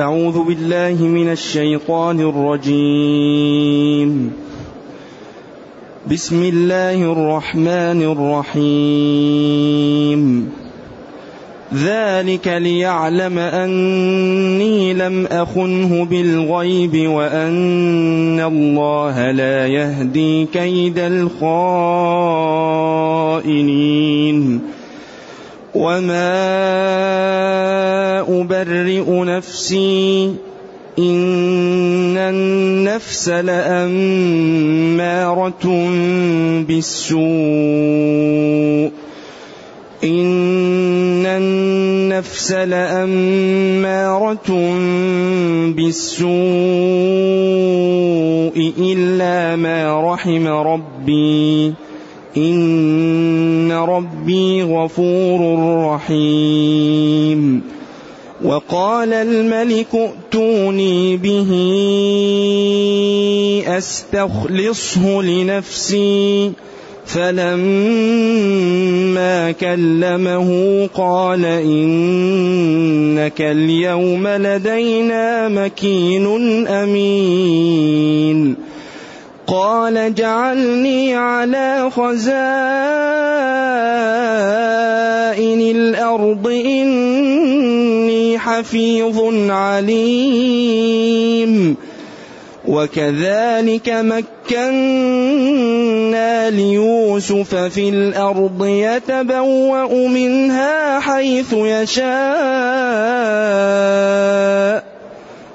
أعوذ بالله من الشيطان الرجيم. بسم الله الرحمن الرحيم. ذلك ليعلم أني لم أخنه بالغيب وأن الله لا يهدي كيد الخائنين. وما أبرئ نفسي إن النفس لأمارة بالسوء إن النفس لأمارة بالسوء إلا ما رحم ربي إن ربي غفور رحيم. وقال الملك ائتوني به أستخلصه لنفسي. فلما كلمه قال إنك اليوم لدينا مكين أمين. قال جعلني على خزائن الأرض إني حفيظ عليم. وكذلك مكنا ليوسف في الأرض يتبوأ منها حيث يشاء.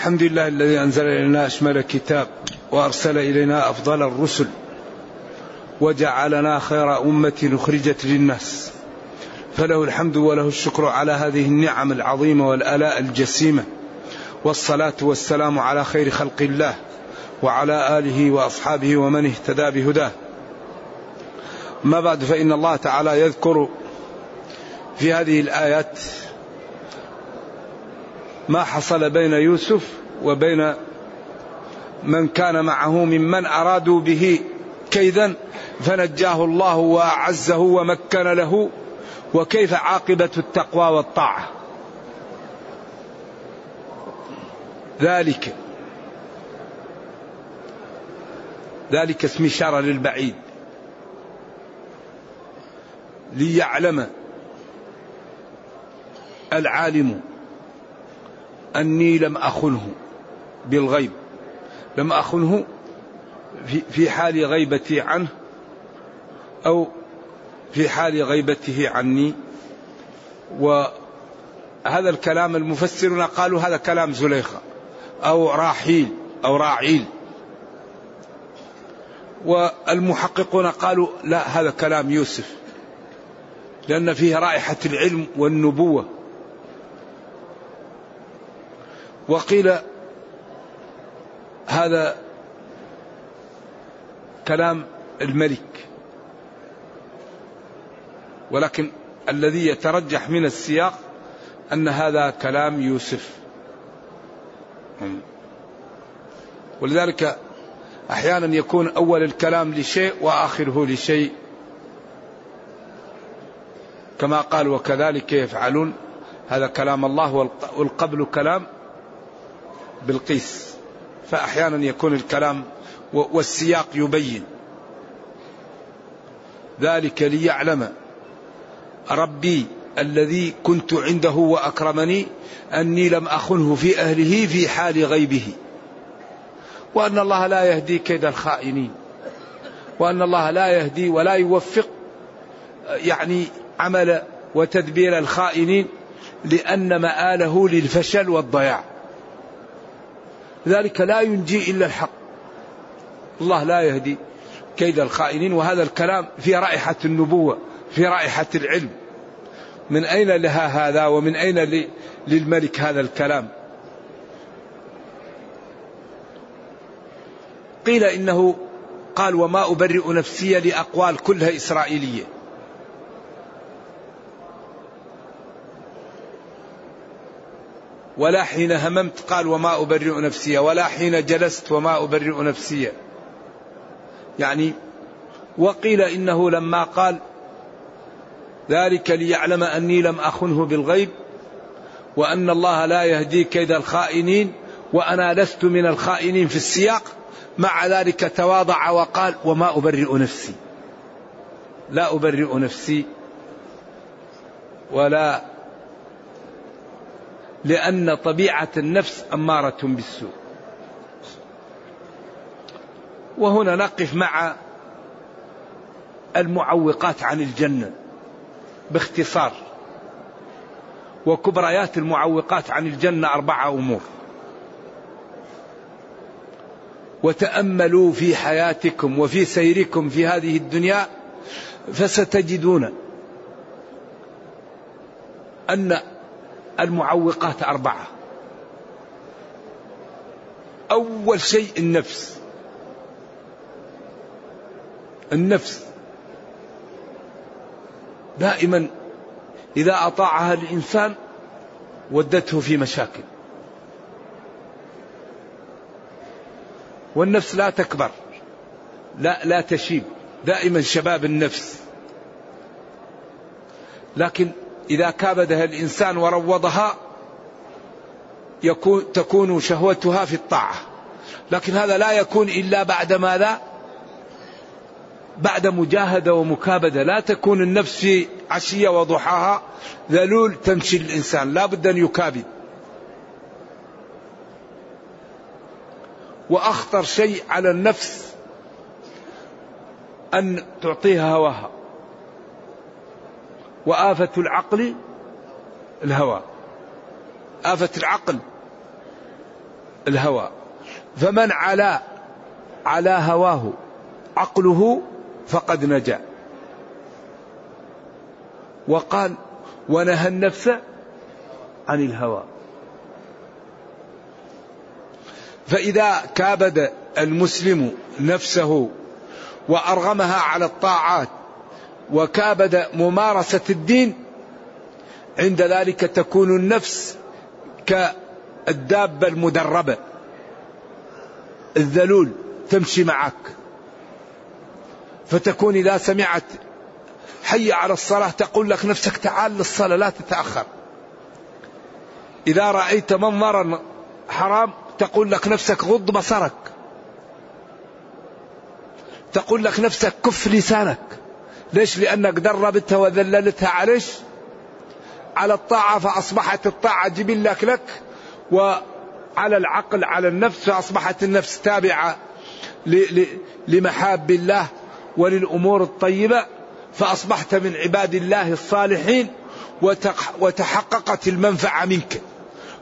الحمد لله الذي أنزل إلينا أشمل كتاب وأرسل إلينا أفضل الرسل وجعلنا خير أمة أخرجت للناس. فله الحمد وله الشكر على هذه النعم العظيمة والآلاء الجسيمة. والصلاة والسلام على خير خلق الله وعلى آله وأصحابه ومن اهتدى بهداه. ما بعد فإن الله تعالى يذكر في هذه الآيات ما حصل بين يوسف وبين من كان معه ممن أرادوا به كيدا فنجاه الله وأعزه ومكن له وكيف عاقبة التقوى والطاعة؟ ذلك ذلك اسم إشارة للبعيد ليعلم العالم أني لم أخنه بالغيب لم أخنه في حال غيبتي عنه أو في حال غيبته عني. وهذا الكلام المفسرون قالوا هذا كلام زليخة أو راحيل أو راعيل. والمحققون قالوا لا هذا كلام يوسف لأن فيه رائحة العلم والنبوة. وقيل هذا كلام الملك. ولكن الذي يترجح من السياق أن هذا كلام يوسف. ولذلك أحيانا يكون أول الكلام لشيء وآخره لشيء. كما قال وكذلك يفعلون. هذا كلام الله والقبل كلام. بالقيس فأحيانا يكون الكلام والسياق يبين. ذلك ليعلم ربي الذي كنت عنده وأكرمني أني لم أخنه في أهله في حال غيبه. وأن الله لا يهدي كيد الخائنين. وأن الله لا يهدي ولا يوفق يعني عمل وتدبير الخائنين لأن مآله للفشل والضياع. ذلك لا ينجي إلا الحق. الله لا يهدي كيد الخائنين وهذا الكلام في رائحة النبوة في رائحة العلم. من أين لها هذا؟ ومن أين للملك هذا الكلام؟ قيل إنه قال وما أبرئ نفسي لأقوال كلها إسرائيلية. ولا حين هممت قال وما أبرئ نفسي ولا حين جلست وما أبرئ نفسي. يعني وقيل إنه لما قال ذلك ليعلم أني لم أخنه بالغيب وأن الله لا يهدي كيد الخائنين وأنا لست من الخائنين في السياق مع ذلك تواضع وقال وما أبرئ نفسي. لا أبرئ نفسي ولا لأن طبيعة النفس أمارة بالسوء. وهنا نقف مع المعوقات عن الجنة باختصار. وكبريات المعوقات عن الجنة أربعة أمور. وتأملوا في حياتكم وفي سيركم في هذه الدنيا فستجدون أن المعوقات أربعة. أول شيء النفس. النفس. دائما إذا أطاعها الإنسان ودته في مشاكل. والنفس لا تكبر. لا لا تشيب. دائما شباب النفس. لكن إذا كابدها الإنسان وروضها يكون تكون شهوتها في الطاعة. لكن هذا لا يكون إلا بعد ماذا؟ بعد مجاهدة ومكابدة. لا تكون النفس في عشية وضحاها. ذلول تمشي الإنسان. لا بد أن يكابد. وأخطر شيء على النفس أن تعطيها هواها. وآفة العقل الهوى. آفة العقل الهوى. فمن علا على هواه عقله فقد نجا. وقال ونهى النفس عن الهوى. فإذا كابد المسلم نفسه وأرغمها على الطاعات وكابد ممارسة الدين عند ذلك تكون النفس كالدابة المدربة. الذلول تمشي معك. فتكون إذا سمعت حي على الصلاة تقول لك نفسك تعال للصلاة لا تتأخر. إذا رأيت منظرا حرام تقول لك نفسك غض بصرك. تقول لك نفسك كف لسانك. ليش؟ لأنك دربتها وذللتها عليش على الطاعة فأصبحت الطاعة جبلك لك وعلى العقل على النفس فأصبحت النفس تابعة لمحاب الله وللأمور الطيبة فأصبحت من عباد الله الصالحين وتحققت المنفعة منك.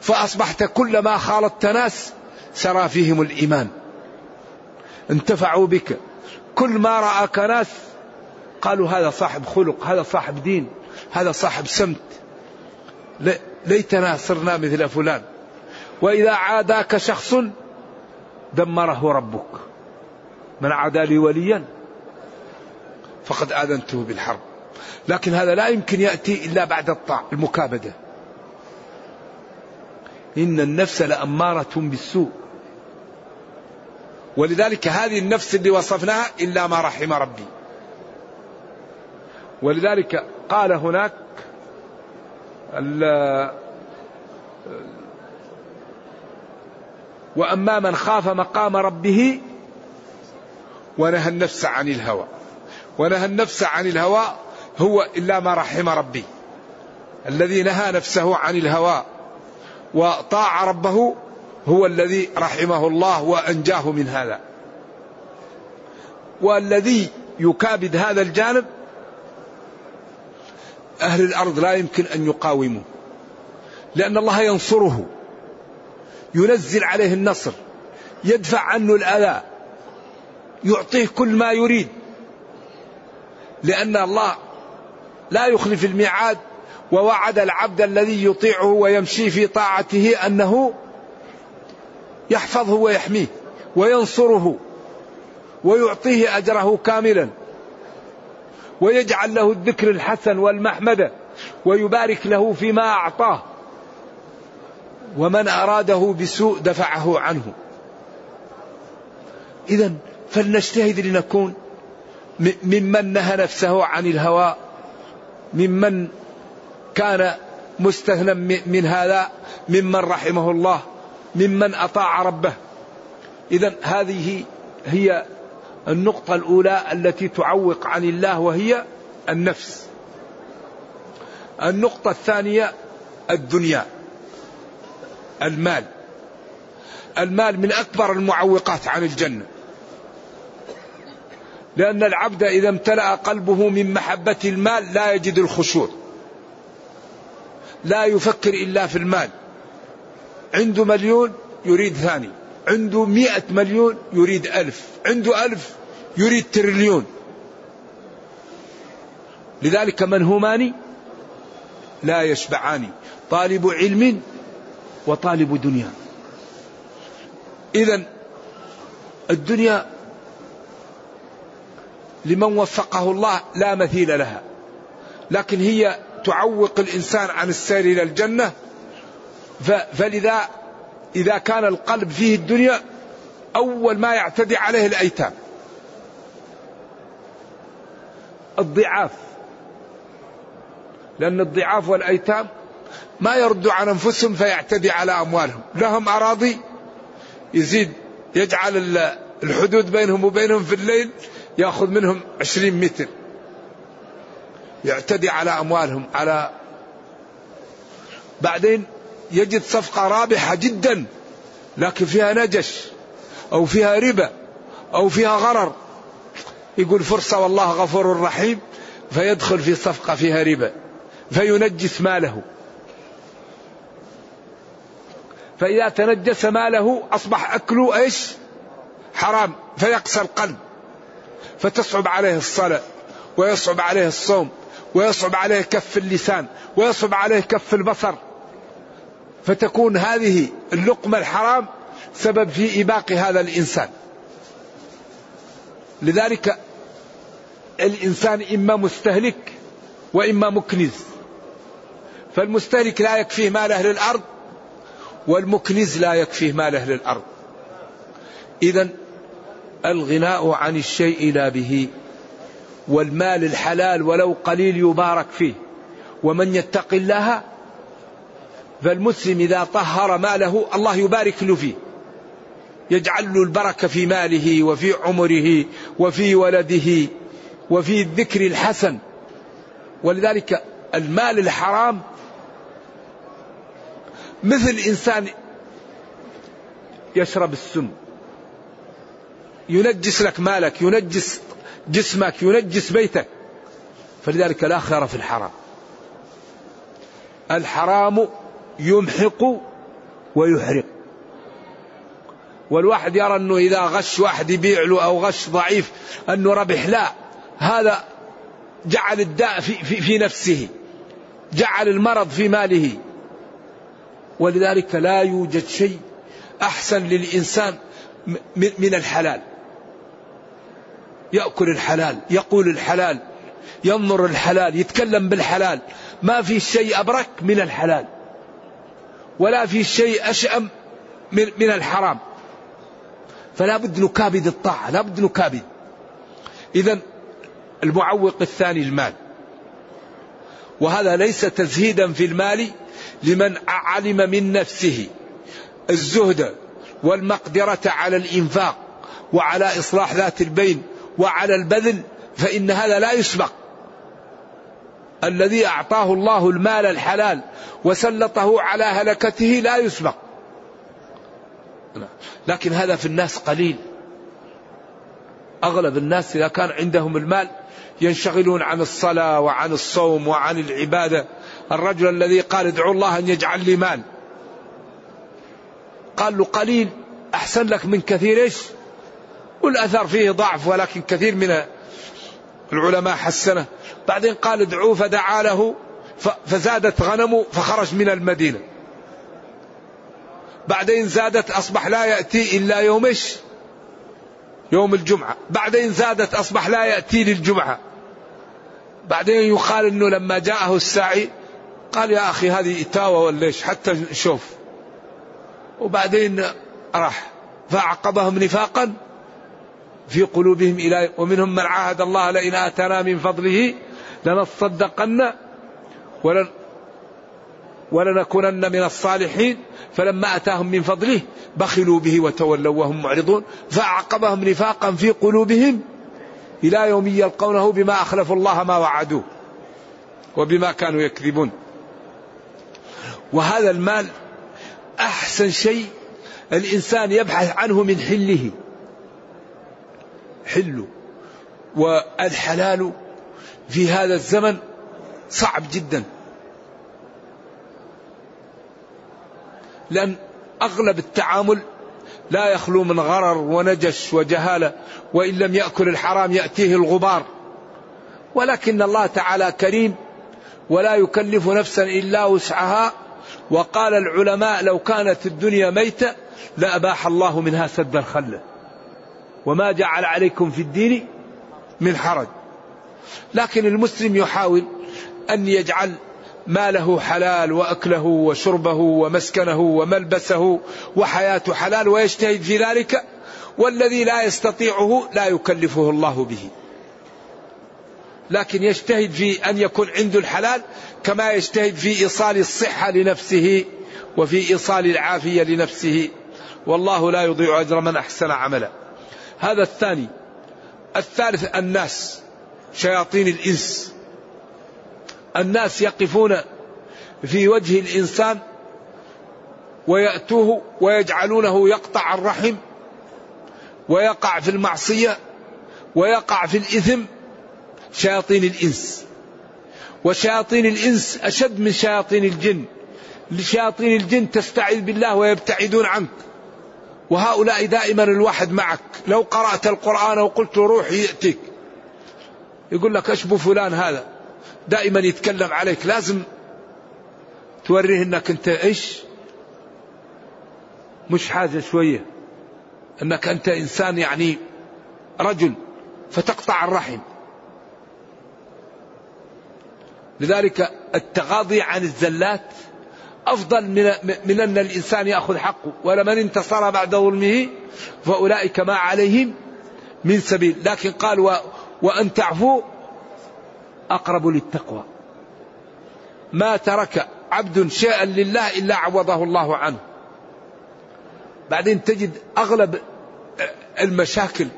فأصبحت كلما خالطت ناس سرى فيهم الإيمان. انتفعوا بك. كل ما رأك ناس قالوا هذا صاحب خلق هذا صاحب دين هذا صاحب سمت. ليتنا صرنا مثل فلان. وإذا عاداك شخص دمره ربك. من عادى لي وليا فقد آذنته بالحرب. لكن هذا لا يمكن يأتي إلا بعد الطاعة المكابدة. إن النفس لأمارة بالسوء. ولذلك هذه النفس اللي وصفناها إلا ما رحم ربي. ولذلك قال هناك وأما من خاف مقام ربه ونهى النفس عن الهوى. ونهى النفس عن الهوى هو إلا ما رحم ربي. الذي نهى نفسه عن الهوى وطاع ربه هو الذي رحمه الله وأنجاه من هذا. والذي يكابد هذا الجانب أهل الأرض لا يمكن أن يقاوموا. لأن الله ينصره. ينزل عليه النصر. يدفع عنه الأذى. يعطيه كل ما يريد. لأن الله لا يخلف الميعاد ووعد العبد الذي يطيعه ويمشي في طاعته أنه يحفظه ويحميه وينصره ويعطيه أجره كاملا. ويجعل له الذكر الحسن والمحمدة ويبارك له فيما أعطاه. ومن أراده بسوء دفعه عنه. إذا فلنجتهد لنكون ممن نهى نفسه عن الهوى ممن كان مستهنا من هذا ممن رحمه الله ممن أطاع ربه. اذا هذه هي النقطة الأولى التي تعوق عن الله وهي النفس. النقطة الثانية الدنيا المال. المال من أكبر المعوقات عن الجنة. لأن العبد إذا امتلأ قلبه من محبة المال لا يجد الخشوع. لا يفكر إلا في المال. عنده مليون يريد ثاني. عنده مئة مليون يريد ألف. عنده ألف يريد تريليون. لذلك منهومان لا يشبعان طالب علم وطالب دنيا. إذا الدنيا لمن وفقه الله لا مثيل لها. لكن هي تعوق الإنسان عن السير إلى الجنة. فلذا إذا كان القلب فيه الدنيا أول ما يعتدي عليه الأيتام. الضعاف. لأن الضعاف والأيتام ما يردوا عن أنفسهم فيعتدي على أموالهم. لهم أراضي يزيد يجعل الحدود بينهم وبينهم في الليل يأخذ منهم عشرين متر. يعتدي على أموالهم على بعدين يجد صفقة رابحة جدا لكن فيها نجش أو فيها ربا أو فيها غرر. يقول فرصة والله غفور رحيم فيدخل في صفقة فيها ربا فينجس ماله. فإذا تنجس ماله أصبح أكله إيش؟ حرام فيقسى القلب. فتصعب عليه الصلاة ويصعب عليه الصوم ويصعب عليه كف اللسان ويصعب عليه كف البصر. فتكون هذه اللقمة الحرام سبب في إباق هذا الإنسان. لذلك الإنسان إما مستهلك وإما مكنز. فالمستهلك لا يكفيه مال أهل الأرض والمكنز لا يكفيه مال أهل الأرض. إذا الغناء عن الشيء لا به والمال الحلال ولو قليل يبارك فيه. ومن يتق الله فالمسلم إذا طهر ماله الله يبارك له فيه. يجعل له البركة في ماله وفي عمره وفي ولده. وفي الذكر الحسن. ولذلك المال الحرام مثل إنسان يشرب السم. ينجس لك مالك ينجس جسمك ينجس بيتك. فلذلك لا خير في الحرام. الحرام يمحق ويحرق. والواحد يرى أنه إذا غش واحد يبيع له أو غش ضعيف أنه ربح لا. هذا جعل الداء في, في, في نفسه جعل المرض في ماله. ولذلك لا يوجد شيء أحسن للإنسان من الحلال. يأكل الحلال يقول الحلال ينظر الحلال يتكلم بالحلال. ما في شيء أبرك من الحلال ولا في شيء أشأم من, من الحرام. فلا بد نكابد الطاعة لا بد نكابد. إذا المعوق الثاني المال. وهذا ليس تزهيدا في المال لمن علم من نفسه. الزهد والمقدرة على الإنفاق وعلى إصلاح ذات البين وعلى البذل فإن هذا لا يسبق. الذي أعطاه الله المال الحلال وسلطه على هلكته لا يسبق. لكن هذا في الناس قليل. أغلب الناس إذا كان عندهم المال ينشغلون عن الصلاة وعن الصوم وعن العبادة. الرجل الذي قال ادعو الله أن يجعل لي مال. قال له قليل أحسن لك من كثير إيش؟ والأثر فيه ضعف ولكن كثير من العلماء حسنه. بعدين قال ادعوه فدعا له فزادت غنمه فخرج من المدينة. بعدين زادت أصبح لا يأتي إلا يومش يوم الجمعة. بعدين زادت أصبح لا يأتي للجمعة. بعدين يقال أنه لما جاءه الساعي قال يا أخي هذه إتاوة ولا إيش؟ حتى شوف. وبعدين راح. فأعقبهم نفاقا في قلوبهم إلى ومنهم من عاهد الله لئن آتانا من فضله لنصدقن ولن ولنكونن من الصالحين. فلما أتاهم من فضله بخلوا به وتولوا وهم معرضون فأعقبهم نفاقا في قلوبهم إلى يوم يلقونه بما أخلفوا الله ما وعدوه وبما كانوا يكذبون. وهذا المال أحسن شيء الإنسان يبحث عنه من حله. حله. والحلال في هذا الزمن صعب جدا. لأن أغلب التعامل لا يخلو من غرر ونجش وجهالة وإن لم يأكل الحرام يأتيه الغبار. ولكن الله تعالى كريم ولا يكلف نفسا إلا وسعها. وقال العلماء لو كانت الدنيا ميتة لأباح الله منها سد الخلة وما جعل عليكم في الدين من حرج. لكن المسلم يحاول أن يجعل ماله حلال وأكله وشربه ومسكنه وملبسه وحياته حلال ويجتهد في ذلك والذي لا يستطيعه لا يكلفه الله به. لكن يجتهد في أن يكون عنده الحلال كما يجتهد في إيصال الصحة لنفسه وفي إيصال العافية لنفسه والله لا يضيع أجر من أحسن عملا. هذا الثاني. الثالث الناس شياطين الإنس الناس يقفون في وجه الإنسان ويأتوه ويجعلونه يقطع الرحم ويقع في المعصية ويقع في الإثم. شياطين الإنس. وشياطين الإنس أشد من شياطين الجن. لشياطين الجن تستعذ بالله ويبتعدون عنك. وهؤلاء دائما الواحد معك. لو قرأت القرآن وقلت روح يأتيك. يقول لك أشبه فلان هذا. دائما يتكلم عليك. لازم توريه إنك أنت إيش؟ مش حاجة شوية. إنك أنت إنسان يعني رجل فتقطع الرحم. لذلك التغاضي عن الزلات أفضل من من أن الإنسان يأخذ حقه. ولمن انتصر بعد ظلمه فأولئك ما عليهم من سبيل. لكن قال وأن تعفوا أقرب للتقوى. ما ترك عبد شيئا لله إلا عوضه الله عنه. بعدين تجد أغلب المشاكل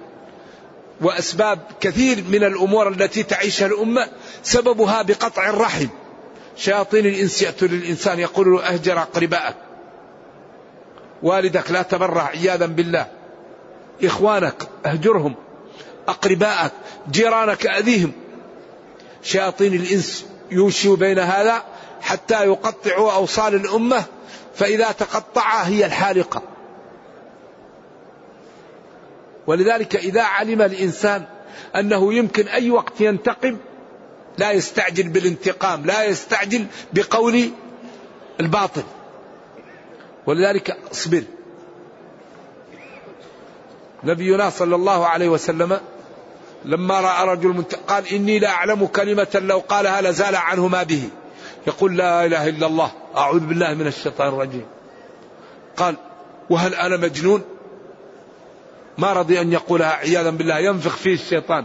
وأسباب كثير من الأمور التي تعيشها الأمة سببها بقطع الرحم. شياطين الإنس يأتوا للإنسان يقول له أهجر أقربائك والدك لا تبرع عياذا بالله. إخوانك أهجرهم. أقربائك جيرانك أذيهم. شياطين الإنس يوشي بين هذا حتى يقطعوا أوصال الأمة فإذا تقطع هي الحالقة. ولذلك إذا علم الإنسان أنه يمكن أي وقت ينتقم لا يستعجل بالانتقام لا يستعجل بقول الباطل. ولذلك اصبر. نبينا صلى الله عليه وسلم لما رأى رجل قال إني لا أعلم كلمة لو قالها لزال عنه ما به. يقول لا إله إلا الله أعوذ بالله من الشيطان الرجيم. قال وهل أنا مجنون؟ ما رضي أن يقولها عياذا بالله ينفخ فيه الشيطان.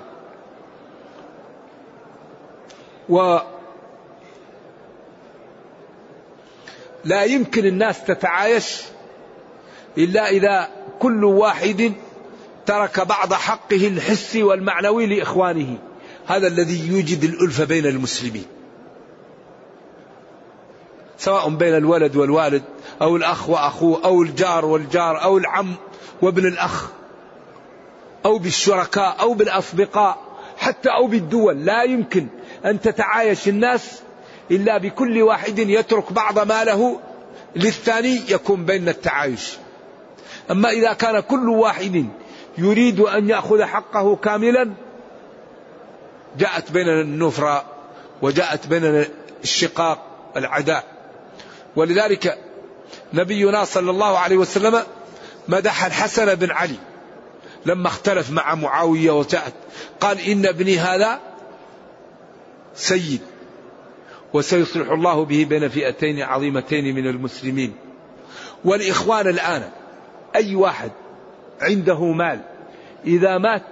و لا يمكن الناس تتعايش إلا إذا كل واحد ترك بعض حقه الحسي والمعنوي لإخوانه. هذا الذي يوجد الألفة بين المسلمين. سواء بين الولد والوالد أو الأخ وأخوه أو الجار والجار أو العم وابن الأخ أو بالشركاء أو بالأصدقاء حتى أو بالدول. لا يمكن أن تتعايش الناس إلا بكل واحد يترك بعض ماله للثاني يكون بين التعايش. أما إذا كان كل واحد يريد أن يأخذ حقه كاملا. جاءت بيننا النفرة وجاءت بيننا الشقاق العداء. ولذلك نبينا صلى الله عليه وسلم مدح الحسن بن علي لما اختلف مع معاوية وجاءت. قال إن ابني هذا سيد وسيصلح الله به بين فئتين عظيمتين من المسلمين. والإخوان الآن أي واحد عنده مال. إذا مات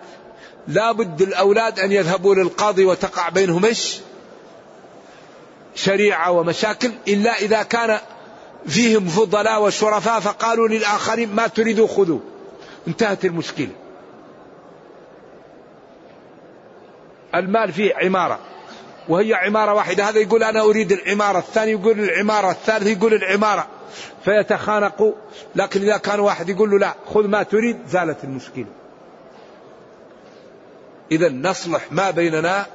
لابد الأولاد أن يذهبوا للقاضي وتقع بينهم إيش؟ شريعة ومشاكل. إلا إذا كان فيهم فضلاء وشرفاء فقالوا للآخرين ما تريدوا خذوا. انتهت المشكلة. المال فيه عمارة. وهي عمارة واحدة. هذا يقول أنا أريد العمارة الثاني يقول العمارة الثالث يقول العمارة. فيتخانقوا لكن إذا كان واحد يقول له لا خذ ما تريد زالت المشكلة. إذا نصلح ما بيننا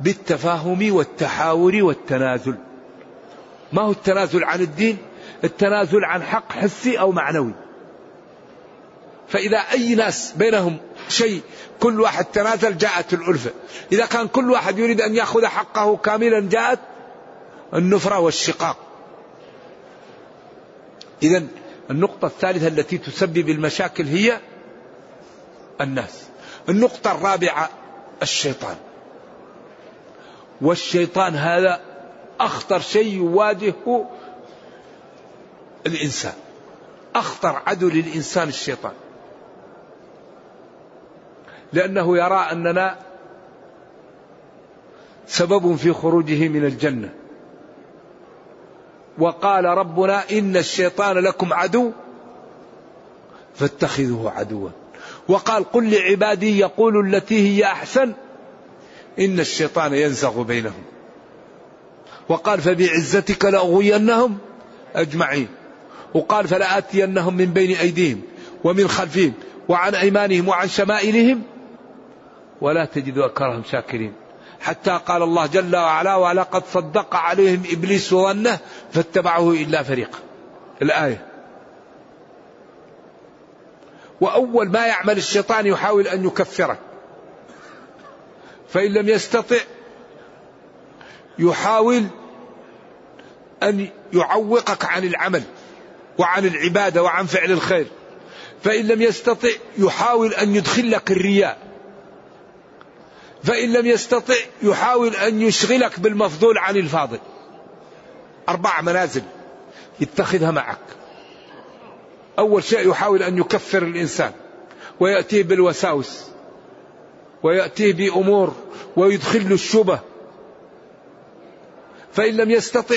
بالتفاهم والتحاور والتنازل. ما هو التنازل عن الدين؟ التنازل عن حق حسي أو معنوي. فإذا أي ناس بينهم شيء كل واحد تنازل جاءت الألفة. إذا كان كل واحد يريد أن يأخذ حقه كاملا جاءت النفرة والشقاق. إذا النقطة الثالثة التي تسبب المشاكل هي الناس. النقطة الرابعة الشيطان. والشيطان هذا أخطر شيء يواجهه الإنسان. أخطر عدو للإنسان الشيطان. لأنه يرى أننا سبب في خروجه من الجنة. وقال ربنا إن الشيطان لكم عدو فاتخذوه عدوا. وقال قل لعبادي يقول التي هي أحسن إن الشيطان ينزغ بينهم. وقال فبعزتك لأغوينهم أجمعين. وقال فلآتينهم من بين أيديهم ومن خلفهم وعن أيمانهم وعن شمائلهم ولا تجد أكرهم شاكرين. حتى قال الله جل وعلا ولقد صدق عليهم إبليس ظنه فاتبعه إلا فريقا الآية. وأول ما يعمل الشيطان يحاول أن يكفرك فإن لم يستطع يحاول أن يعوقك عن العمل وعن العبادة وعن فعل الخير. فإن لم يستطع يحاول أن يدخل لك الرياء. فإن لم يستطع يحاول أن يشغلك بالمفضول عن الفاضل. أربع منازل يتخذها معك. أول شيء يحاول أن يكفر الإنسان ويأتيه بالوساوس ويأتيه بأمور ويدخل له الشبه. فإن لم يستطع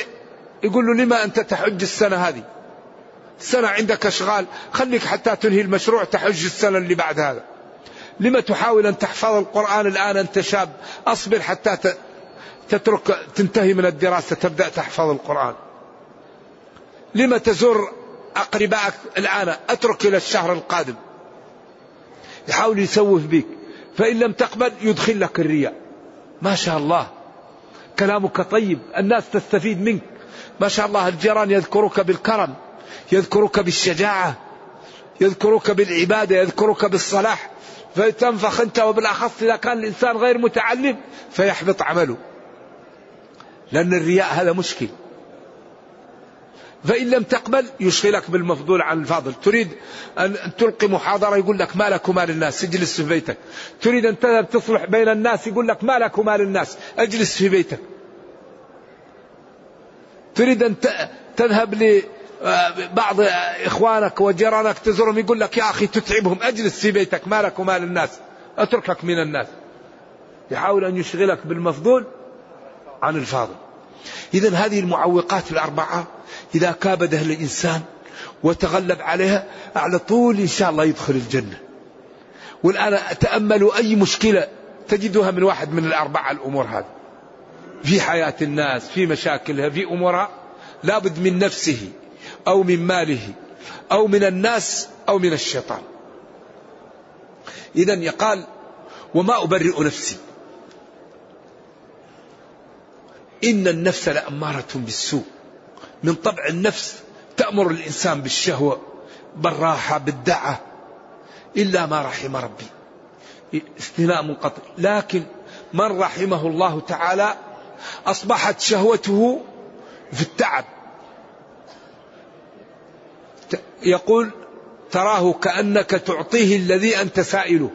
يقول له لما أنت تحج السنة هذه؟ سنة عندك أشغال خليك حتى تنهي المشروع تحج السنة اللي بعد هذا. لما تحاول أن تحفظ القرآن الآن أنت شاب أصبر حتى تترك تنتهي من الدراسة تبدأ تحفظ القرآن. لما تزور أقربائك الآن أترك إلى الشهر القادم. يحاول يسوف بك. فإن لم تقبل يدخل لك الرياء. ما شاء الله. كلامك طيب. الناس تستفيد منك. ما شاء الله الجيران يذكرك بالكرم يذكرك بالشجاعة يذكرك بالعبادة يذكرك بالصلاح. فتنفخ أنت وبالأخص إذا كان الإنسان غير متعلم فيحبط عمله. لأن الرياء هذا مشكل. فإن لم تقبل يشغلك بالمفضول عن الفاضل. تريد أن تلقي محاضرة يقول لك ما لك ومال الناس اجلس في بيتك. تريد أن تذهب تصلح بين الناس يقول لك ما لك ومال الناس اجلس في بيتك. تريد أن تذهب لبعض إخوانك وجيرانك تزورهم يقول لك يا أخي تتعبهم أجلس في بيتك ما لك ومال الناس أتركك من الناس. يحاول أن يشغلك بالمفضول عن الفاضل. إذا هذه المعوقات الأربعة إذا كابدها الإنسان وتغلب عليها على طول إن شاء الله يدخل الجنة. والآن تأملوا أي مشكلة تجدها من واحد من الأربعة الأمور هذه. في حياة الناس في مشاكلها في أمورها لابد من نفسه. أو من ماله أو من الناس أو من الشيطان. إذا يقال وما أبرئ نفسي. إن النفس لأمارة بالسوء. من طبع النفس تأمر الإنسان بالشهوة بالراحة بالدعة. إلا ما رحم ربي. استثناء منقطع لكن من رحمه الله تعالى أصبحت شهوته في التعب. يقول تراه كأنك تعطيه الذي أنت سائله.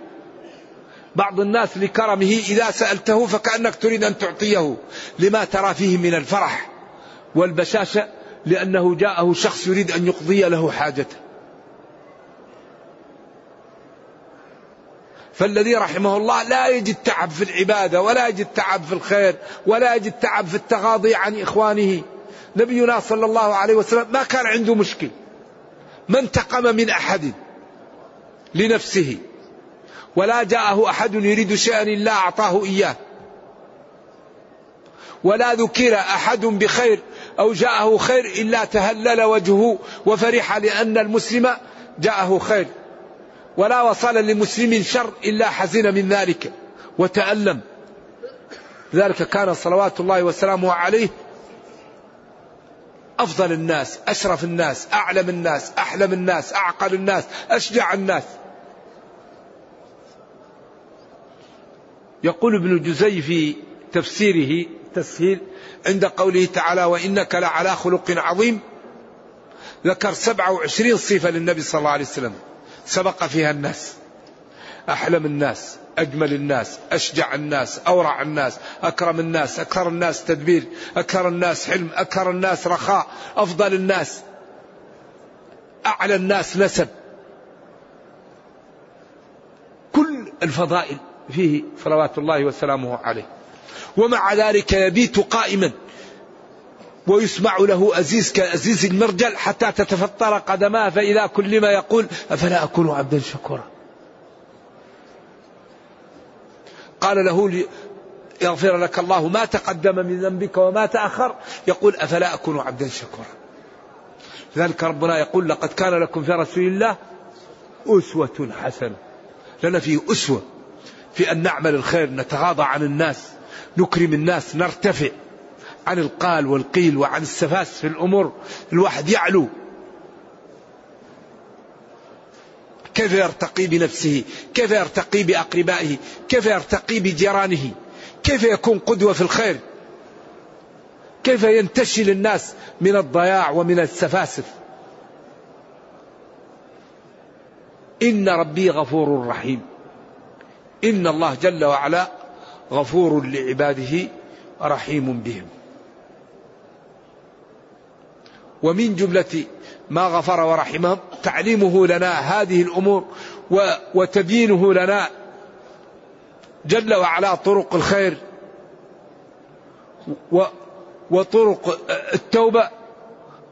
بعض الناس لكرمه إذا سألته فكأنك تريد أن تعطيه. لما ترى فيه من الفرح والبشاشة؟ لأنه جاءه شخص يريد أن يقضي له حاجته. فالذي رحمه الله لا يجد تعب في العبادة ولا يجد تعب في الخير ولا يجد تعب في التغاضي عن إخوانه. نبينا صلى الله عليه وسلم ما كان عنده مشكل. ما انتقم من أحد لنفسه ولا جاءه أحد يريد شيئا إلا أعطاه إياه. ولا ذكر أحد بخير أو جاءه خير إلا تهلل وجهه وفرح لأن المسلم جاءه خير. ولا وصل لمسلم شر إلا حزن من ذلك وتألم. ذلك كان صلوات الله وسلامه عليه أفضل الناس أشرف الناس أعلم الناس أحلم الناس أعقل الناس أشجع الناس. يقول ابن جزي في تفسيره تسهيل عند قوله تعالى وإنك لعلى خلق عظيم ذكر 27 صفة للنبي صلى الله عليه وسلم. سبق فيها الناس. أحلم الناس أجمل الناس أشجع الناس أورع الناس أكرم الناس أكثر الناس تدبير أكثر الناس حلم أكثر الناس رخاء أفضل الناس أعلى الناس نسب. كل الفضائل فيه صلوات الله وسلامه عليه. ومع ذلك يبيت قائما ويسمع له أزيز كأزيز المرجل حتى تتفطر قدماه فإذا كل ما يقول أفلا أكون عبدا شكورا؟ قال له يغفر لك الله ما تقدم من ذنبك وما تأخر. يقول أفلا أكون عبدا شكورا. لذلك ربنا يقول لقد كان لكم في رسول الله أسوة حسنة. لنا فيه أسوة في أن نعمل الخير نتغاضى عن الناس نكرم الناس نرتفع عن القال والقيل وعن السفاس في الأمور. الواحد يعلو. كيف يرتقي بنفسه؟ كيف يرتقي بأقربائه؟ كيف يرتقي بجيرانه؟ كيف يكون قدوة في الخير؟ كيف ينتشل الناس من الضياع ومن السفاسف؟ إن ربي غفور رحيم. إن الله جل وعلا غفور لعباده رحيم بهم. ومن جملة ما غفر ورحمهم تعليمه لنا هذه الأمور وتبيينه لنا جل وعلا طرق الخير وطرق التوبة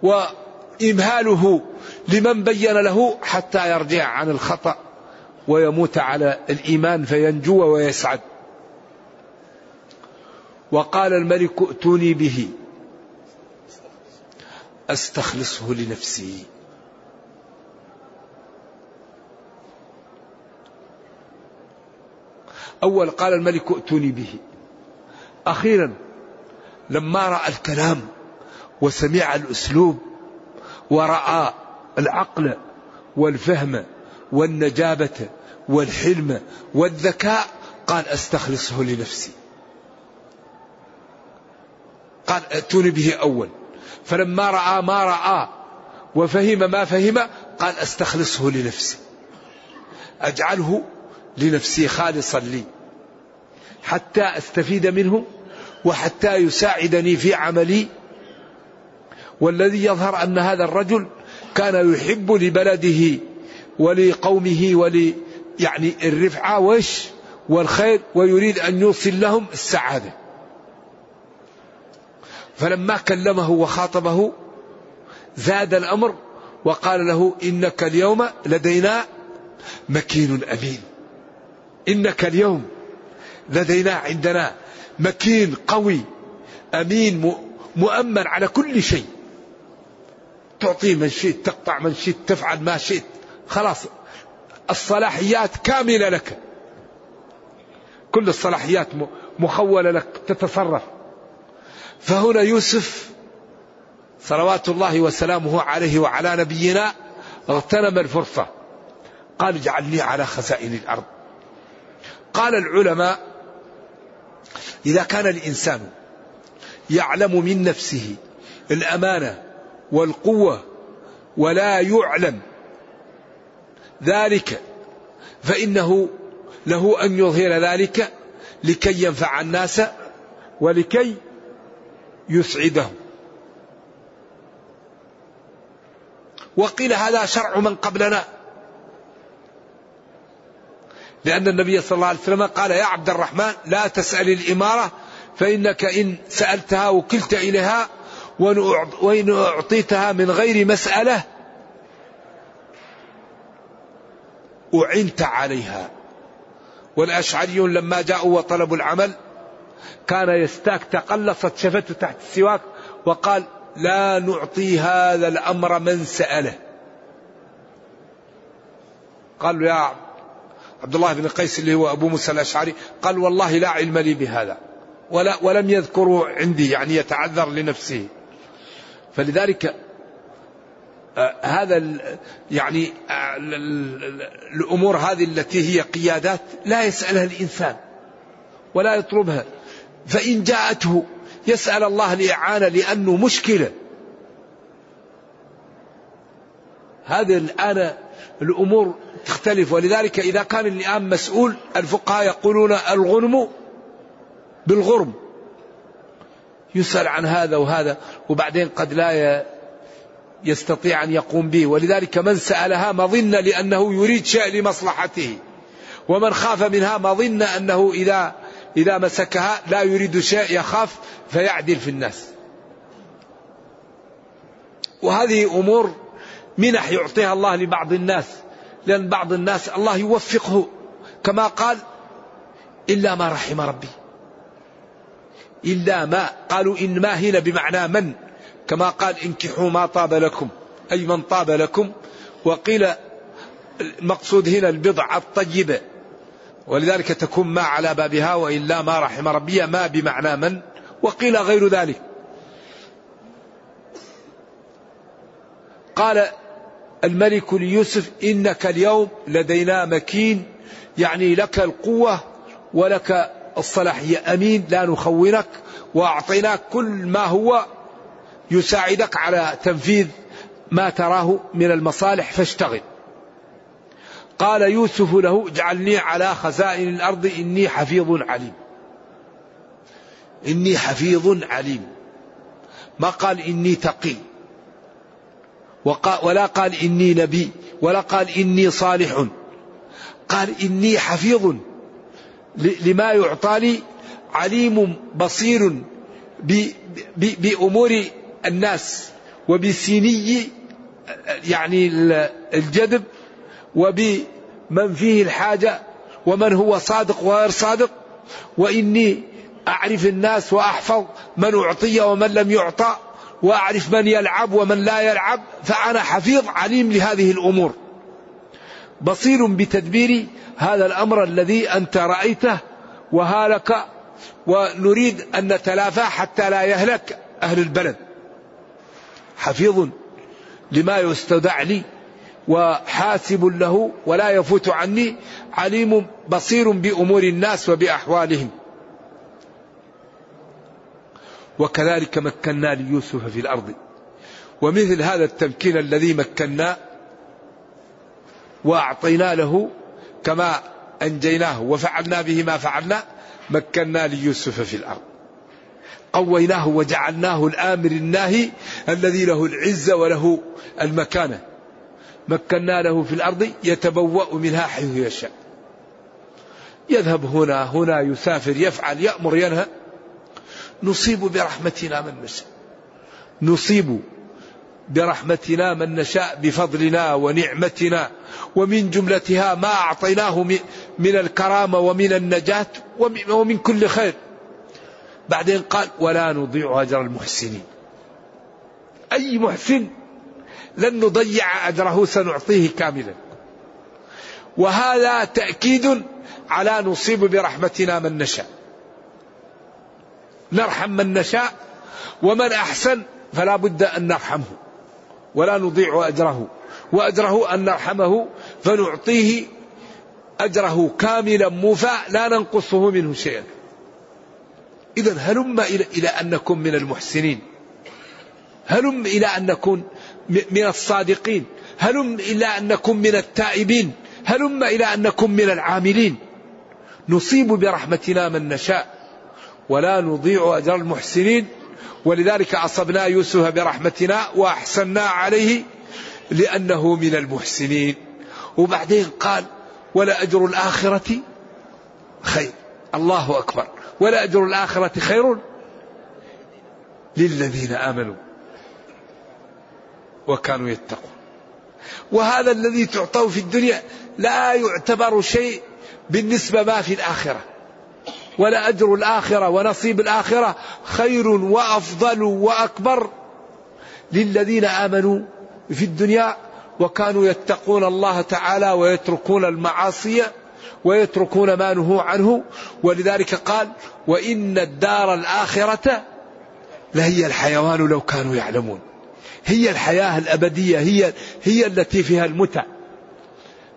وإمهاله لمن بين له حتى يرجع عن الخطأ ويموت على الإيمان فينجو ويسعد. وقال الملك ائتوني به. أستخلصه لنفسي. أول قال الملك ائتوني به. أخيرا لما رأى الكلام وسمع الأسلوب ورأى العقل والفهم والنجابة والحلم والذكاء قال أستخلصه لنفسي. قال ائتوني به أول. فلما رأى ما رأى وفهم ما فهم قال أستخلصه لنفسي. أجعله لنفسي خالصا لي حتى أستفيد منه وحتى يساعدني في عملي والذي يظهر أن هذا الرجل كان يحب لبلده ولقومه ول يعني الرفعة وش والخير ويريد أن يوصل لهم السعادة. فلما كلمه وخاطبه زاد الأمر وقال له إنك اليوم لدينا مكين أمين. إنك اليوم لدينا عندنا مكين قوي أمين مؤمن على كل شيء. تعطيه من شئت تقطع من شئت تفعل ما شئت. خلاص الصلاحيات كاملة لك. كل الصلاحيات مخولة لك تتصرف. فهنا يوسف صلوات الله وسلامه عليه وعلى نبينا اغتنم الفرصة. قال اجعلني على خزائن الأرض. قال العلماء إذا كان الإنسان يعلم من نفسه الأمانة والقوة ولا يعلم ذلك فإنه له أن يظهر ذلك لكي ينفع الناس ولكي يسعدهم وقيل هذا شرع من قبلنا. لأن النبي صلى الله عليه وسلم قال يا عبد الرحمن لا تسأل الإمارة فإنك إن سألتها وكلت إليها وإن أعطيتها من غير مسألة أعنت عليها. والأشعريون لما جاءوا وطلبوا العمل كان يستاك تقلصت شفته تحت السواك وقال لا نعطي هذا الأمر من سأله. قال له يا عبد الله بن قيس اللي هو أبو موسى الأشعري قال والله لا علم لي بهذا ولا ولم يذكروا عندي يعني يتعذر لنفسه. فلذلك آه هذا يعني آه الأمور هذه التي هي قيادات لا يسألها الإنسان ولا يطلبها. فإن جاءته يسأل الله الاعانه لأنه مشكلة. هذه الآن الأمور تختلف. ولذلك إذا كان الان مسؤول الفقهاء يقولون الغنم بالغرم. يسأل عن هذا وهذا وبعدين قد لا يستطيع أن يقوم به. ولذلك من سألها مظن لأنه يريد شيء لمصلحته. ومن خاف منها مظن أنه إذا إذا مسكها لا يريد شيء يخاف فيعدل في الناس. وهذه أمور منح يعطيها الله لبعض الناس لأن بعض الناس الله يوفقه. كما قال إلا ما رحم ربي. إلا ما قالوا إن ما هنا بمعنى من؟ كما قال انكحوا ما طاب لكم أي من طاب لكم. وقيل المقصود هنا البضع الطيبة ولذلك تكون ما على بابها وإلا ما رحم ربي ما بمعنى من؟ وقيل غير ذلك. قال الملك ليوسف إنك اليوم لدينا مكين يعني لك القوة ولك الصلاحية أمين لا نخونك وأعطيناك كل ما هو يساعدك على تنفيذ ما تراه من المصالح فاشتغل. قال يوسف له اجعلني على خزائن الأرض إني حفيظ عليم. إني حفيظ عليم. ما قال إني تقي. ولا قال إني نبي ولا قال إني صالح. قال إني حفيظ. لما يعطى لي عليم بصير بأمور الناس وبسيني يعني الجذب وبمن فيه الحاجة ومن هو صادق وغير صادق وإني أعرف الناس وأحفظ من أعطي ومن لم يعطى. وأعرف من يلعب ومن لا يلعب فأنا حفيظ عليم لهذه الأمور. بصير بتدبير هذا الأمر الذي أنت رأيته وهالك ونريد أن نتلافى حتى لا يهلك أهل البلد. حفيظ لما يستودع لي وحاسب له ولا يفوت عني عليم بصير بأمور الناس وبأحوالهم. وكذلك مكنا ليوسف في الأرض. ومثل هذا التمكين الذي مكنا وأعطينا له كما أنجيناه وفعلنا به ما فعلنا مكنا ليوسف في الأرض. قويناه وجعلناه الآمر الناهي الذي له العزة وله المكانة. مكنا له في الأرض يتبوأ منها حيث يشاء. يذهب هنا هنا يسافر يفعل يأمر ينهى. نصيب برحمتنا من نشاء. نصيب برحمتنا من نشاء بفضلنا ونعمتنا. ومن جملتها ما أعطيناه من الكرامة ومن النجاة ومن كل خير. بعدين قال ولا نضيع أجر المحسنين. أي محسن لن نضيع أجره سنعطيه كاملا. وهذا تأكيد على نصيب برحمتنا من نشاء. نرحم من نشاء ومن أحسن فلا بد أن نرحمه ولا نضيع أجره وأجره أن نرحمه فنعطيه أجره كاملا موفى لا ننقصه منه شيئا. إذا هلم إلى أن نكون من المحسنين. هلم إلى أن نكون من الصادقين. هلم إلى أن نكون من التائبين. هلم إلى أن نكون من العاملين. نصيب برحمتنا من نشاء. ولا نضيع أجر المحسنين. ولذلك أصبنا يوسف برحمتنا وأحسنا عليه لأنه من المحسنين. وبعدين قال ولا أجر الآخرة خير. الله أكبر. ولا أجر الآخرة خير للذين آمنوا وكانوا يتقون. وهذا الذي تعطوه في الدنيا لا يعتبر شيء بالنسبة ما في الآخرة. ولا أجر الآخرة ونصيب الآخرة خير وأفضل وأكبر للذين آمنوا في الدنيا وكانوا يتقون الله تعالى ويتركون المعاصي ويتركون ما نهوا عنه. ولذلك قال وإن الدار الآخرة لهي الحيوان لو كانوا يعلمون. هي الحياة الأبدية هي هي التي فيها المتع.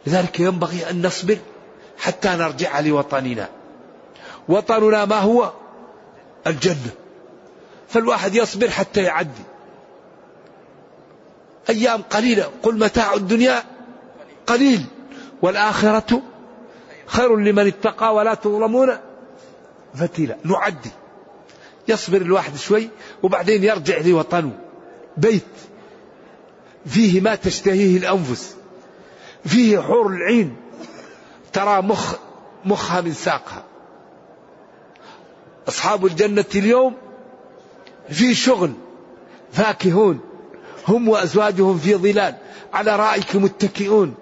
لذلك ينبغي أن نصبر حتى نرجع لوطننا. وطننا ما هو؟ الجنة. فالواحد يصبر حتى يعدي. أيام قليلة. قل متاع الدنيا قليل. والآخرة خير لمن اتقى ولا تظلمون فتيلا. نعدي. يصبر الواحد شوي وبعدين يرجع لوطنه. بيت. فيه ما تشتهيه الأنفس. فيه حور العين. ترى مخ مخها من ساقها. أصحاب الجنة اليوم في شغل فاكهون. هم وأزواجهم في ظلال. على رائك متكئون.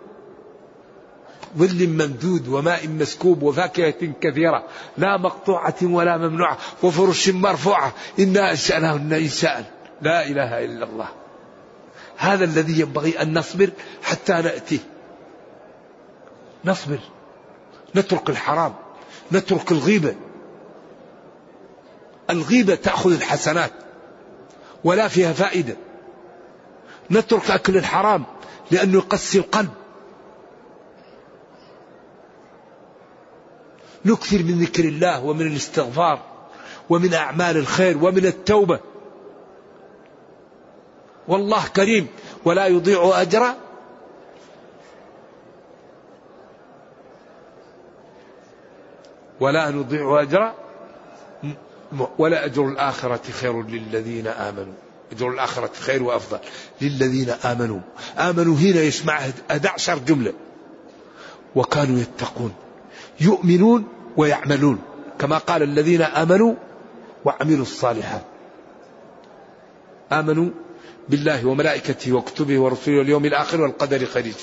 ظل ممدود وماء مسكوب وفاكهة كثيرة. لا مقطوعة ولا ممنوعة. وفرش مرفوعة. إنا أنشأناهن إنشاء. لا إله إلا الله. هذا الذي ينبغي أن نصبر حتى نأتيه نصبر. نترك الحرام. نترك الغيبة. الغيبة تأخذ الحسنات ولا فيها فائدة. نترك أكل الحرام لأنه يقسي القلب. نكثر من ذكر الله ومن الاستغفار ومن أعمال الخير ومن التوبة. والله كريم ولا يضيع أجر ولا نضيع أجر ولا أجر الآخرة خير للذين آمنوا. أجر الآخرة خير وأفضل للذين آمنوا. آمنوا هنا يسمع 11 جملة. وكانوا يتقون يؤمنون ويعملون. كما قال الذين آمنوا وعملوا الصالحات. آمنوا بالله وملائكته وكتبه ورسله واليوم الآخر والقدر خير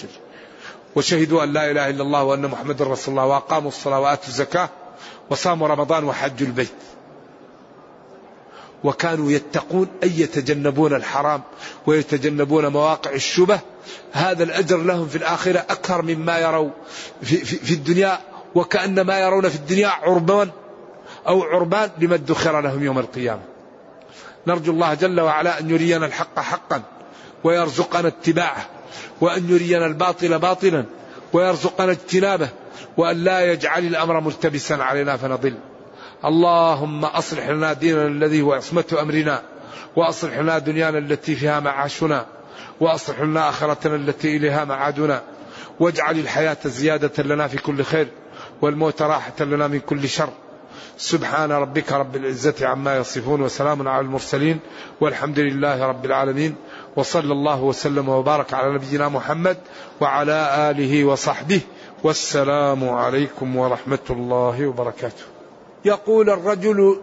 وشهدوا أن لا إله إلا الله وأن محمد رسول الله وأقاموا الصلاة وآتوا الزكاة وصاموا رمضان وحجوا البيت. وكانوا يتقون أي يتجنبون الحرام ويتجنبون مواقع الشبه. هذا الأجر لهم في الآخرة أكثر مما يروا في, في, في الدنيا وكأن ما يرون في الدنيا عربان أو عربان لما ادخر لهم يوم القيامة. نرجو الله جل وعلا أن يرينا الحق حقا ويرزقنا اتباعه وأن يرينا الباطل باطلا ويرزقنا اجتنابه وأن لا يجعل الأمر ملتبسا علينا فنضل. اللهم أصلح لنا ديننا الذي هو عصمة أمرنا وأصلح لنا دنيانا التي فيها معاشنا وأصلح لنا آخرتنا التي إليها معادنا. واجعل الحياة زيادة لنا في كل خير والموت راحة لنا من كل شر. سبحان ربك رب العزة عما يصفون وسلام على المرسلين والحمد لله رب العالمين. وصلى الله وسلم وبارك على نبينا محمد وعلى آله وصحبه والسلام عليكم ورحمة الله وبركاته. يقول الرجل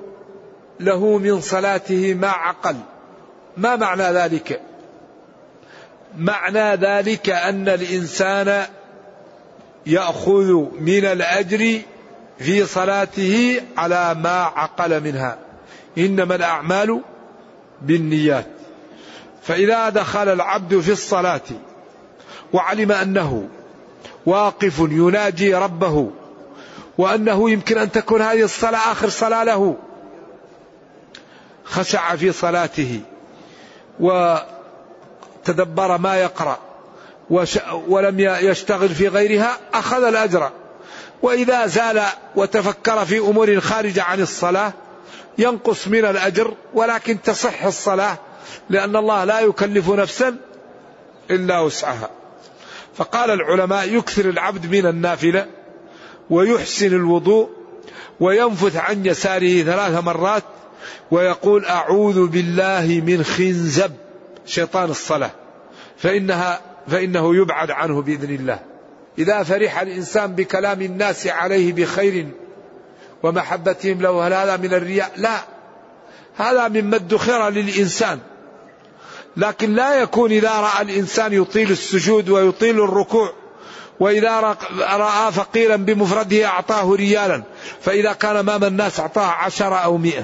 له من صلاته ما عقل. ما معنى ذلك؟ معنى ذلك أن الإنسان يأخذ من الأجر في صلاته على ما عقل منها. إنما الأعمال بالنيات. فإذا دخل العبد في الصلاة وعلم أنه واقف يناجي ربه وأنه يمكن أن تكون هذه الصلاة آخر صلاة له. خشع في صلاته. وتدبر ما يقرأ. ولم يشتغل في غيرها أخذ الأجر. وإذا زال وتفكر في أمور خارجة عن الصلاة ينقص من الأجر ولكن تصح الصلاة لأن الله لا يكلف نفسا إلا وسعها. فقال العلماء يكثر العبد من النافلة. ويحسن الوضوء وينفث عن يساره ثلاث مرات ويقول أعوذ بالله من خنزب شيطان الصلاة. فإنها فإنه يبعد عنه بإذن الله. إذا فرح الإنسان بكلام الناس عليه بخير ومحبتهم له هل هذا من الرياء؟ لا. هذا مما ادخر للإنسان. لكن لا يكون إذا رأى الإنسان يطيل السجود ويطيل الركوع وإذا رأى فقيرا بمفرده أعطاه ريالا فإذا كان أمام الناس أعطاه عشرة أو مئة.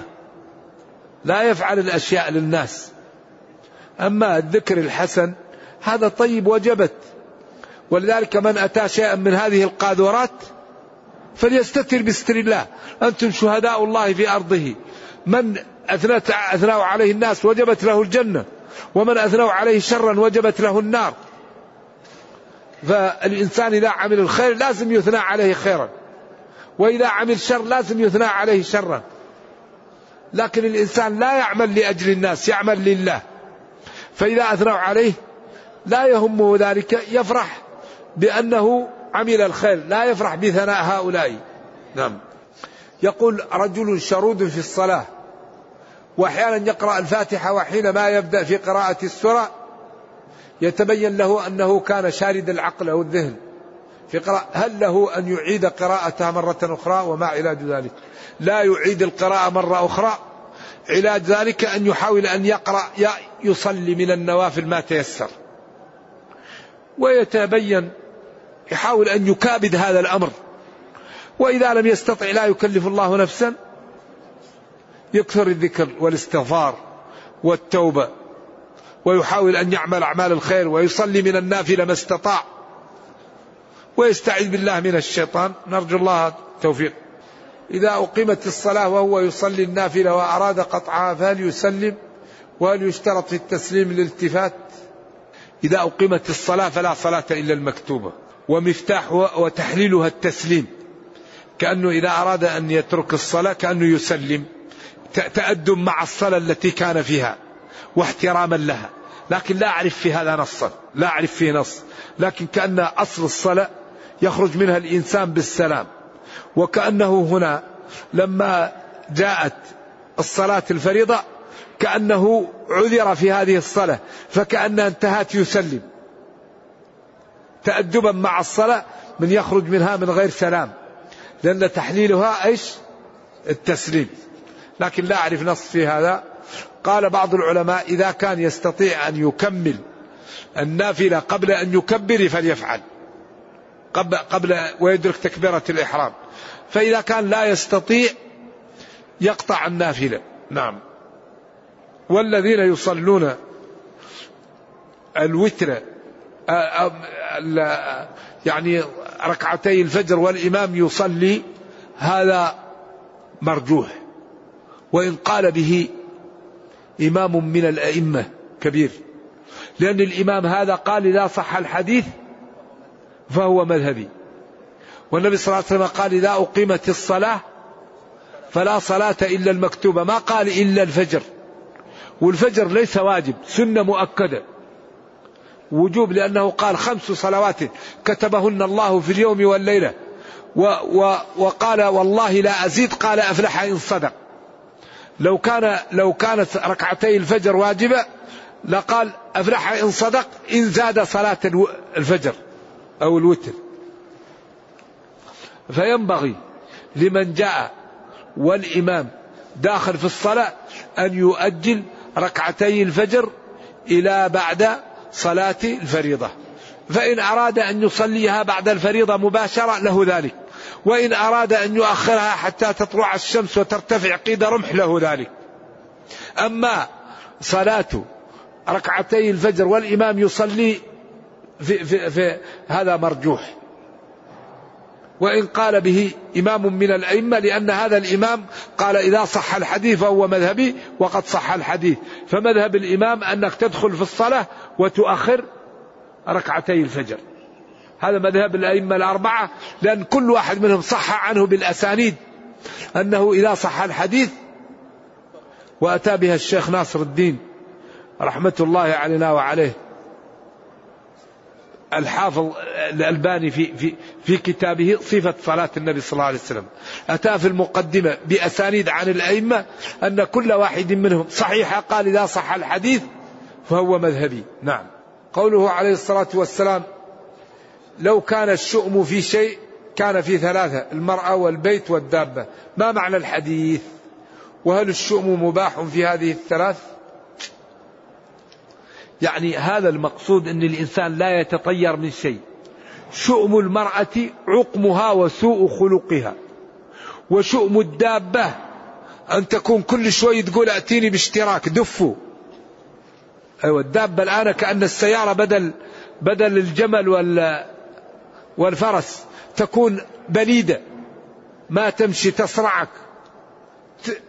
لا يفعل الأشياء للناس. أما الذكر الحسن هذا طيب وجبت. ولذلك من أتى شيئا من هذه القاذورات فليستتر بستر الله. أنتم شهداء الله في أرضه. من أثنوا عليه الناس وجبت له الجنة ومن أثنوا عليه شرا وجبت له النار. فالإنسان إذا عمل الخير لازم يثنى عليه خيرا. وإذا عمل شر لازم يثنى عليه شرا. لكن الإنسان لا يعمل لأجل الناس يعمل لله. فإذا أثنوا عليه لا يهمه ذلك يفرح بأنه عمل الخير لا يفرح بثناء هؤلاء. نعم. يقول رجل شرود في الصلاة وأحيانا يقرأ الفاتحة وحينما يبدأ في قراءة السورة يتبين له أنه كان شارد العقل أو الذهن في قراءة. هل له أن يعيد قراءتها مرة أخرى وما علاج ذلك؟ لا يعيد القراءة مرة أخرى. علاج ذلك أن يحاول أن يقرأ يصلي من النوافل ما تيسر. ويتبين يحاول أن يكابد هذا الأمر. وإذا لم يستطع لا يكلف الله نفسا. يكثر الذكر والاستغفار والتوبة. ويحاول أن يعمل أعمال الخير ويصلي من النافلة ما استطاع. ويستعيذ بالله من الشيطان. نرجو الله التوفيق. إذا أقيمت الصلاة وهو يصلي النافلة وأراد قطعها فهل يسلم وهل يشترط في التسليم الالتفات إذا أقيمت الصلاة فلا صلاة إلا المكتوبة. ومفتاح وتحليلها التسليم. كأنه إذا أراد أن يترك الصلاة كأنه يسلم. تأدب مع الصلاة التي كان فيها. واحتراما لها. لكن لا أعرف في هذا نصا. لا أعرف فيه نص. لكن كأن أصل الصلاة يخرج منها الإنسان بالسلام. وكأنه هنا لما جاءت الصلاة الفريضة كأنه عذر في هذه الصلاة. فكأنها انتهت يسلم. تأدبا مع الصلاة من يخرج منها من غير سلام. لأن تحليلها إيش؟ التسليم. لكن لا أعرف نص في هذا. قال بعض العلماء إذا كان يستطيع أن يكمل النافلة قبل أن يكبر فليفعل. قبل, قبل ويدرك تكبيرة الإحرام. فإذا كان لا يستطيع يقطع النافلة. نعم. والذين يصلون الوتر يعني ركعتي الفجر والإمام يصلي هذا مرجوح. وإن قال به إمام من الأئمة كبير. لأن الإمام هذا قال إذا صح الحديث فهو مذهبي. والنبي صلى الله عليه وسلم قال إذا أقيمت الصلاة فلا صلاة إلا المكتوبة. ما قال إلا الفجر. والفجر ليس واجب سنة مؤكدة. وجوب لأنه قال خمس صلوات كتبهن الله في اليوم والليلة. و و وقال والله لا أزيد قال أفلح إن صدق. لو كان لو كانت ركعتي الفجر واجبة لقال أفلح إن صدق إن زاد صلاة الفجر أو الوتر. فينبغي لمن جاء والإمام داخل في الصلاة أن يؤجل ركعتي الفجر إلى بعد صلاة الفريضة. فإن أراد أن يصليها بعد الفريضة مباشرة له ذلك. وإن أراد أن يؤخرها حتى تطلع الشمس وترتفع قيد رمح له ذلك. أما صلاة ركعتي الفجر والإمام يصلي في, في, في هذا مرجوح. وإن قال به إمام من الأئمة لأن هذا الإمام قال إذا صح الحديث فهو مذهبي وقد صح الحديث. فمذهب الإمام أنك تدخل في الصلاة وتؤخر ركعتي الفجر. هذا مذهب الأئمة الأربعة لأن كل واحد منهم صح عنه بالأسانيد أنه إذا صح الحديث وأتى بها الشيخ ناصر الدين رحمة الله علينا وعليه. الحافظ الألباني في, في, في كتابه صفة صلاة النبي صلى الله عليه وسلم. أتى في المقدمة بأسانيد عن الأئمة أن كل واحد منهم صحيح قال إذا صح الحديث فهو مذهبي. نعم. قوله عليه الصلاة والسلام لو كان الشؤم في شيء كان في ثلاثة المرأة والبيت والدابة. ما معنى الحديث؟ وهل الشؤم مباح في هذه الثلاث؟ يعني هذا المقصود أن الإنسان لا يتطير من شيء. شؤم المرأة عقمها وسوء خلقها. وشؤم الدابة أن تكون كل شوي تقول أتيني باشتراك دفوا أيوة الدابة الآن كأن السيارة بدل بدل الجمل وال والفرس تكون بليدة. ما تمشي تصرعك.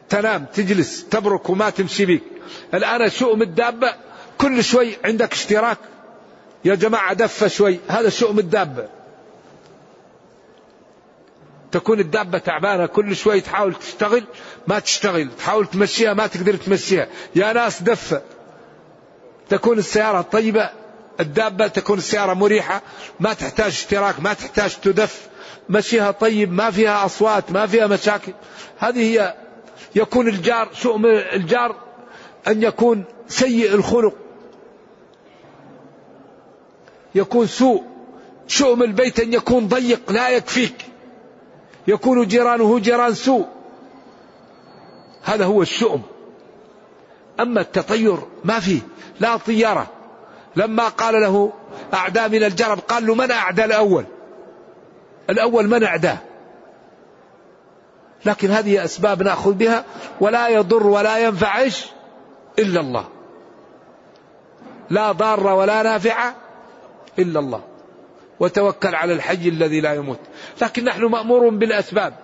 تنام تجلس تبرك وما تمشي بك الآن شؤم الدابة كل شوي عندك اشتراك. يا جماعة دفة شوي هذا شؤم الدابة. تكون الدابة تعبانة كل شوي تحاول تشتغل ما تشتغل. تحاول تمشيها ما تقدر تمشيها. يا ناس دفة. تكون السيارة طيبة الدابة تكون السيارة مريحة ما تحتاج اشتراك ما تحتاج تدف مشيها طيب ما فيها أصوات ما فيها مشاكل. هذه هي يكون الجار شؤم الجار أن يكون سيء الخلق. يكون سوء شؤم البيت أن يكون ضيق لا يكفيك. يكون جيرانه جيران سوء. هذا هو الشؤم. أما التطير ما فيه لا طيارة. لما قال له أعدى من الجرب قال له من أعدى الأول؟ الأول من أعداه لكن هذه أسباب نأخذ بها ولا يضر ولا ينفع إيش؟ إلا الله. لا ضار ولا نافع إلا الله. وتوكل على الحي الذي لا يموت. لكن نحن مأمور بالأسباب.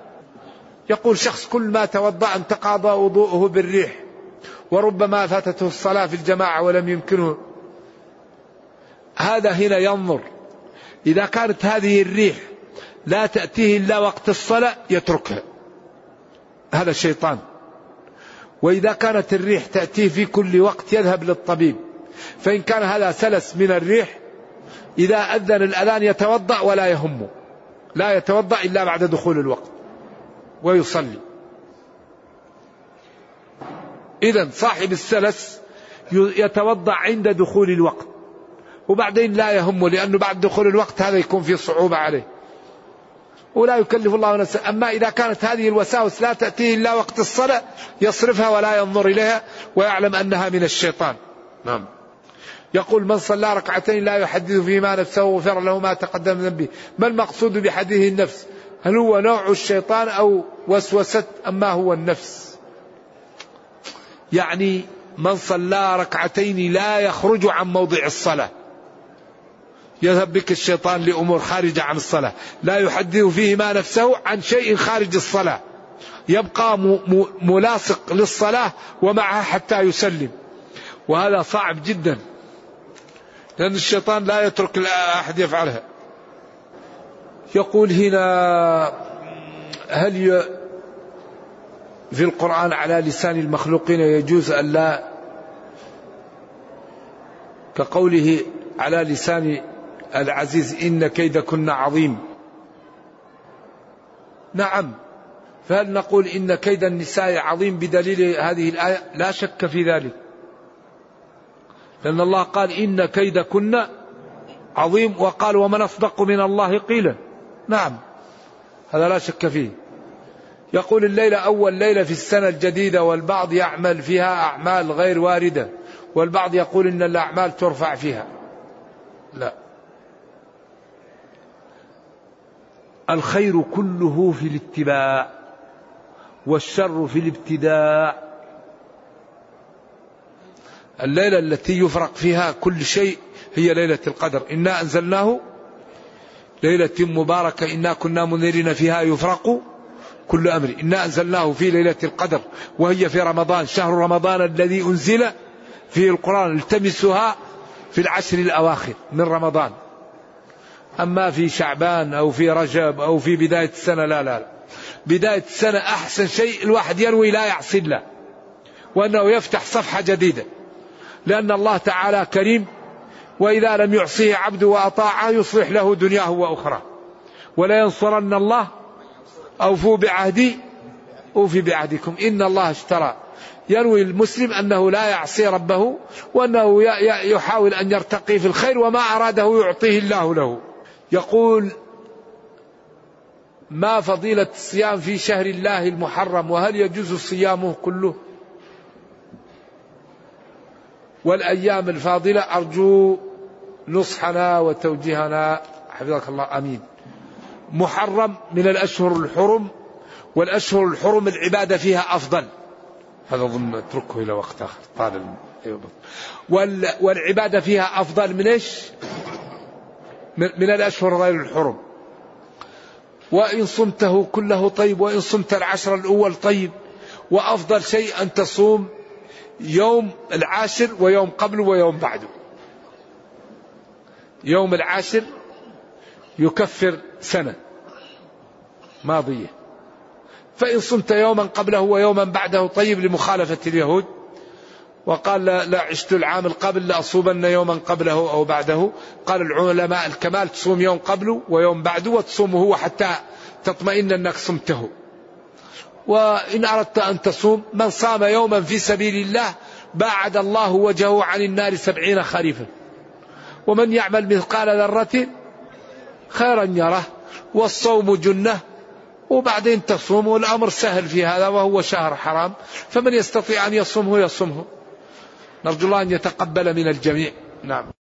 يقول شخص كل ما توضأ تقاضى وضوءه بالريح. وربما فاتته الصلاة في الجماعة ولم يمكنه هذا هنا ينظر. إذا كانت هذه الريح لا تأتيه إلا وقت الصلاة يتركها. هذا الشيطان. وإذا كانت الريح تأتيه في كل وقت يذهب للطبيب. فإن كان هذا سلس من الريح إذا أذن الأذان يتوضأ ولا يهمه لا يتوضأ إلا بعد دخول الوقت. ويصلي. إذا صاحب السلس يتوضأ عند دخول الوقت. وبعدين لا يهمه لأنه بعد دخول الوقت هذا يكون في صعوبة عليه. ولا يكلف الله نفسا أما إذا كانت هذه الوساوس لا تأتيه إلا وقت الصلاة يصرفها ولا ينظر إليها ويعلم أنها من الشيطان. نعم. يقول من صلى ركعتين لا يحدث فيما نفسه وغفر له ما تقدم من ذنبه. ما المقصود بحديث النفس؟ هل هو نوع الشيطان أو وسوسة؟ أما هو النفس. يعني من صلى ركعتين لا يخرج عن موضع الصلاة. يذهب بك الشيطان لأمور خارجة عن الصلاة. لا يحدث فيهما نفسه عن شيء خارج الصلاة. يبقى ملاصق للصلاة ومعها حتى يسلم. وهذا صعب جدا. لأن الشيطان لا يترك أحد يفعلها. يقول هنا هل ي... في القرآن على لسان المخلوقين يجوز أن لا؟ كقوله على لسان العزيز إن كيدكن عظيم. نعم. فهل نقول إن كيد النساء عظيم بدليل هذه الآية؟ لا شك في ذلك. لأن الله قال إن كيدكن عظيم وقال ومن أصدق من الله قيلا. نعم. هذا لا شك فيه. يقول الليلة أول ليلة في السنة الجديدة والبعض يعمل فيها أعمال غير واردة والبعض يقول إن الأعمال ترفع فيها. لا. الخير كله في الاتباع والشر في الابتداع الليلة التي يفرق فيها كل شيء هي ليلة القدر. إنا أنزلناه ليلة مباركة. إنا كنا منذرين فيها. يفرق كل أمر. إنا أنزلناه في ليلة القدر. وهي في رمضان. شهر رمضان الذي أنزل فيه القرآن. التمسها في العشر الأواخر من رمضان. أما في شعبان أو في رجب أو في بداية السنة لا لا, لا. بداية السنة أحسن شيء الواحد ينوي لا يعصي الله وأنه يفتح صفحة جديدة. لأن الله تعالى كريم وإذا لم يعصيه عبد وأطاعه يصلح له دنياه وأخرى ولا ينصرن الله أوفوا بعهدي أوفي بعهدكم. إن الله اشترى. يروي المسلم أنه لا يعصي ربه وأنه يحاول أن يرتقي في الخير وما أراده يعطيه الله له. يقول ما فضيلة الصيام في شهر الله المحرم؟ وهل يجوز صيامه كله؟ والأيام الفاضلة أرجو نصحنا وتوجيهنا. حفظك الله. آمين. محرم من الأشهر الحرم والأشهر الحرم العبادة فيها أفضل. هذا أظن اتركه إلى وقت آخر. طال أيوة. والعبادة فيها أفضل من إيش؟ من الأشهر غير الحرم. وإن صمته كله طيب وإن صمت العشر الأول طيب وأفضل شيء أن تصوم يوم العاشر ويوم قبله ويوم بعده. يوم العاشر يكفر سنة ماضية. فإن صمت يوما قبله ويوما بعده طيب لمخالفة اليهود. وقال لا, لا عشت العام القبل لأصومن يوما قبله أو بعده. قال العلماء الكمال تصوم يوم قبله ويوم بعده وتصوم هو حتى تطمئن أنك صمته. وإن أردت أن تصوم من صام يوما في سبيل الله باعد الله وجهه عن النار سبعين خريفا. ومن يعمل مثقال ذرة خيرا يره. والصوم جنة وبعدين تصوم والأمر سهل في هذا وهو شهر حرام. فمن يستطيع أن يصومه يصومه. نرجو الله أن يتقبل من الجميع. نعم.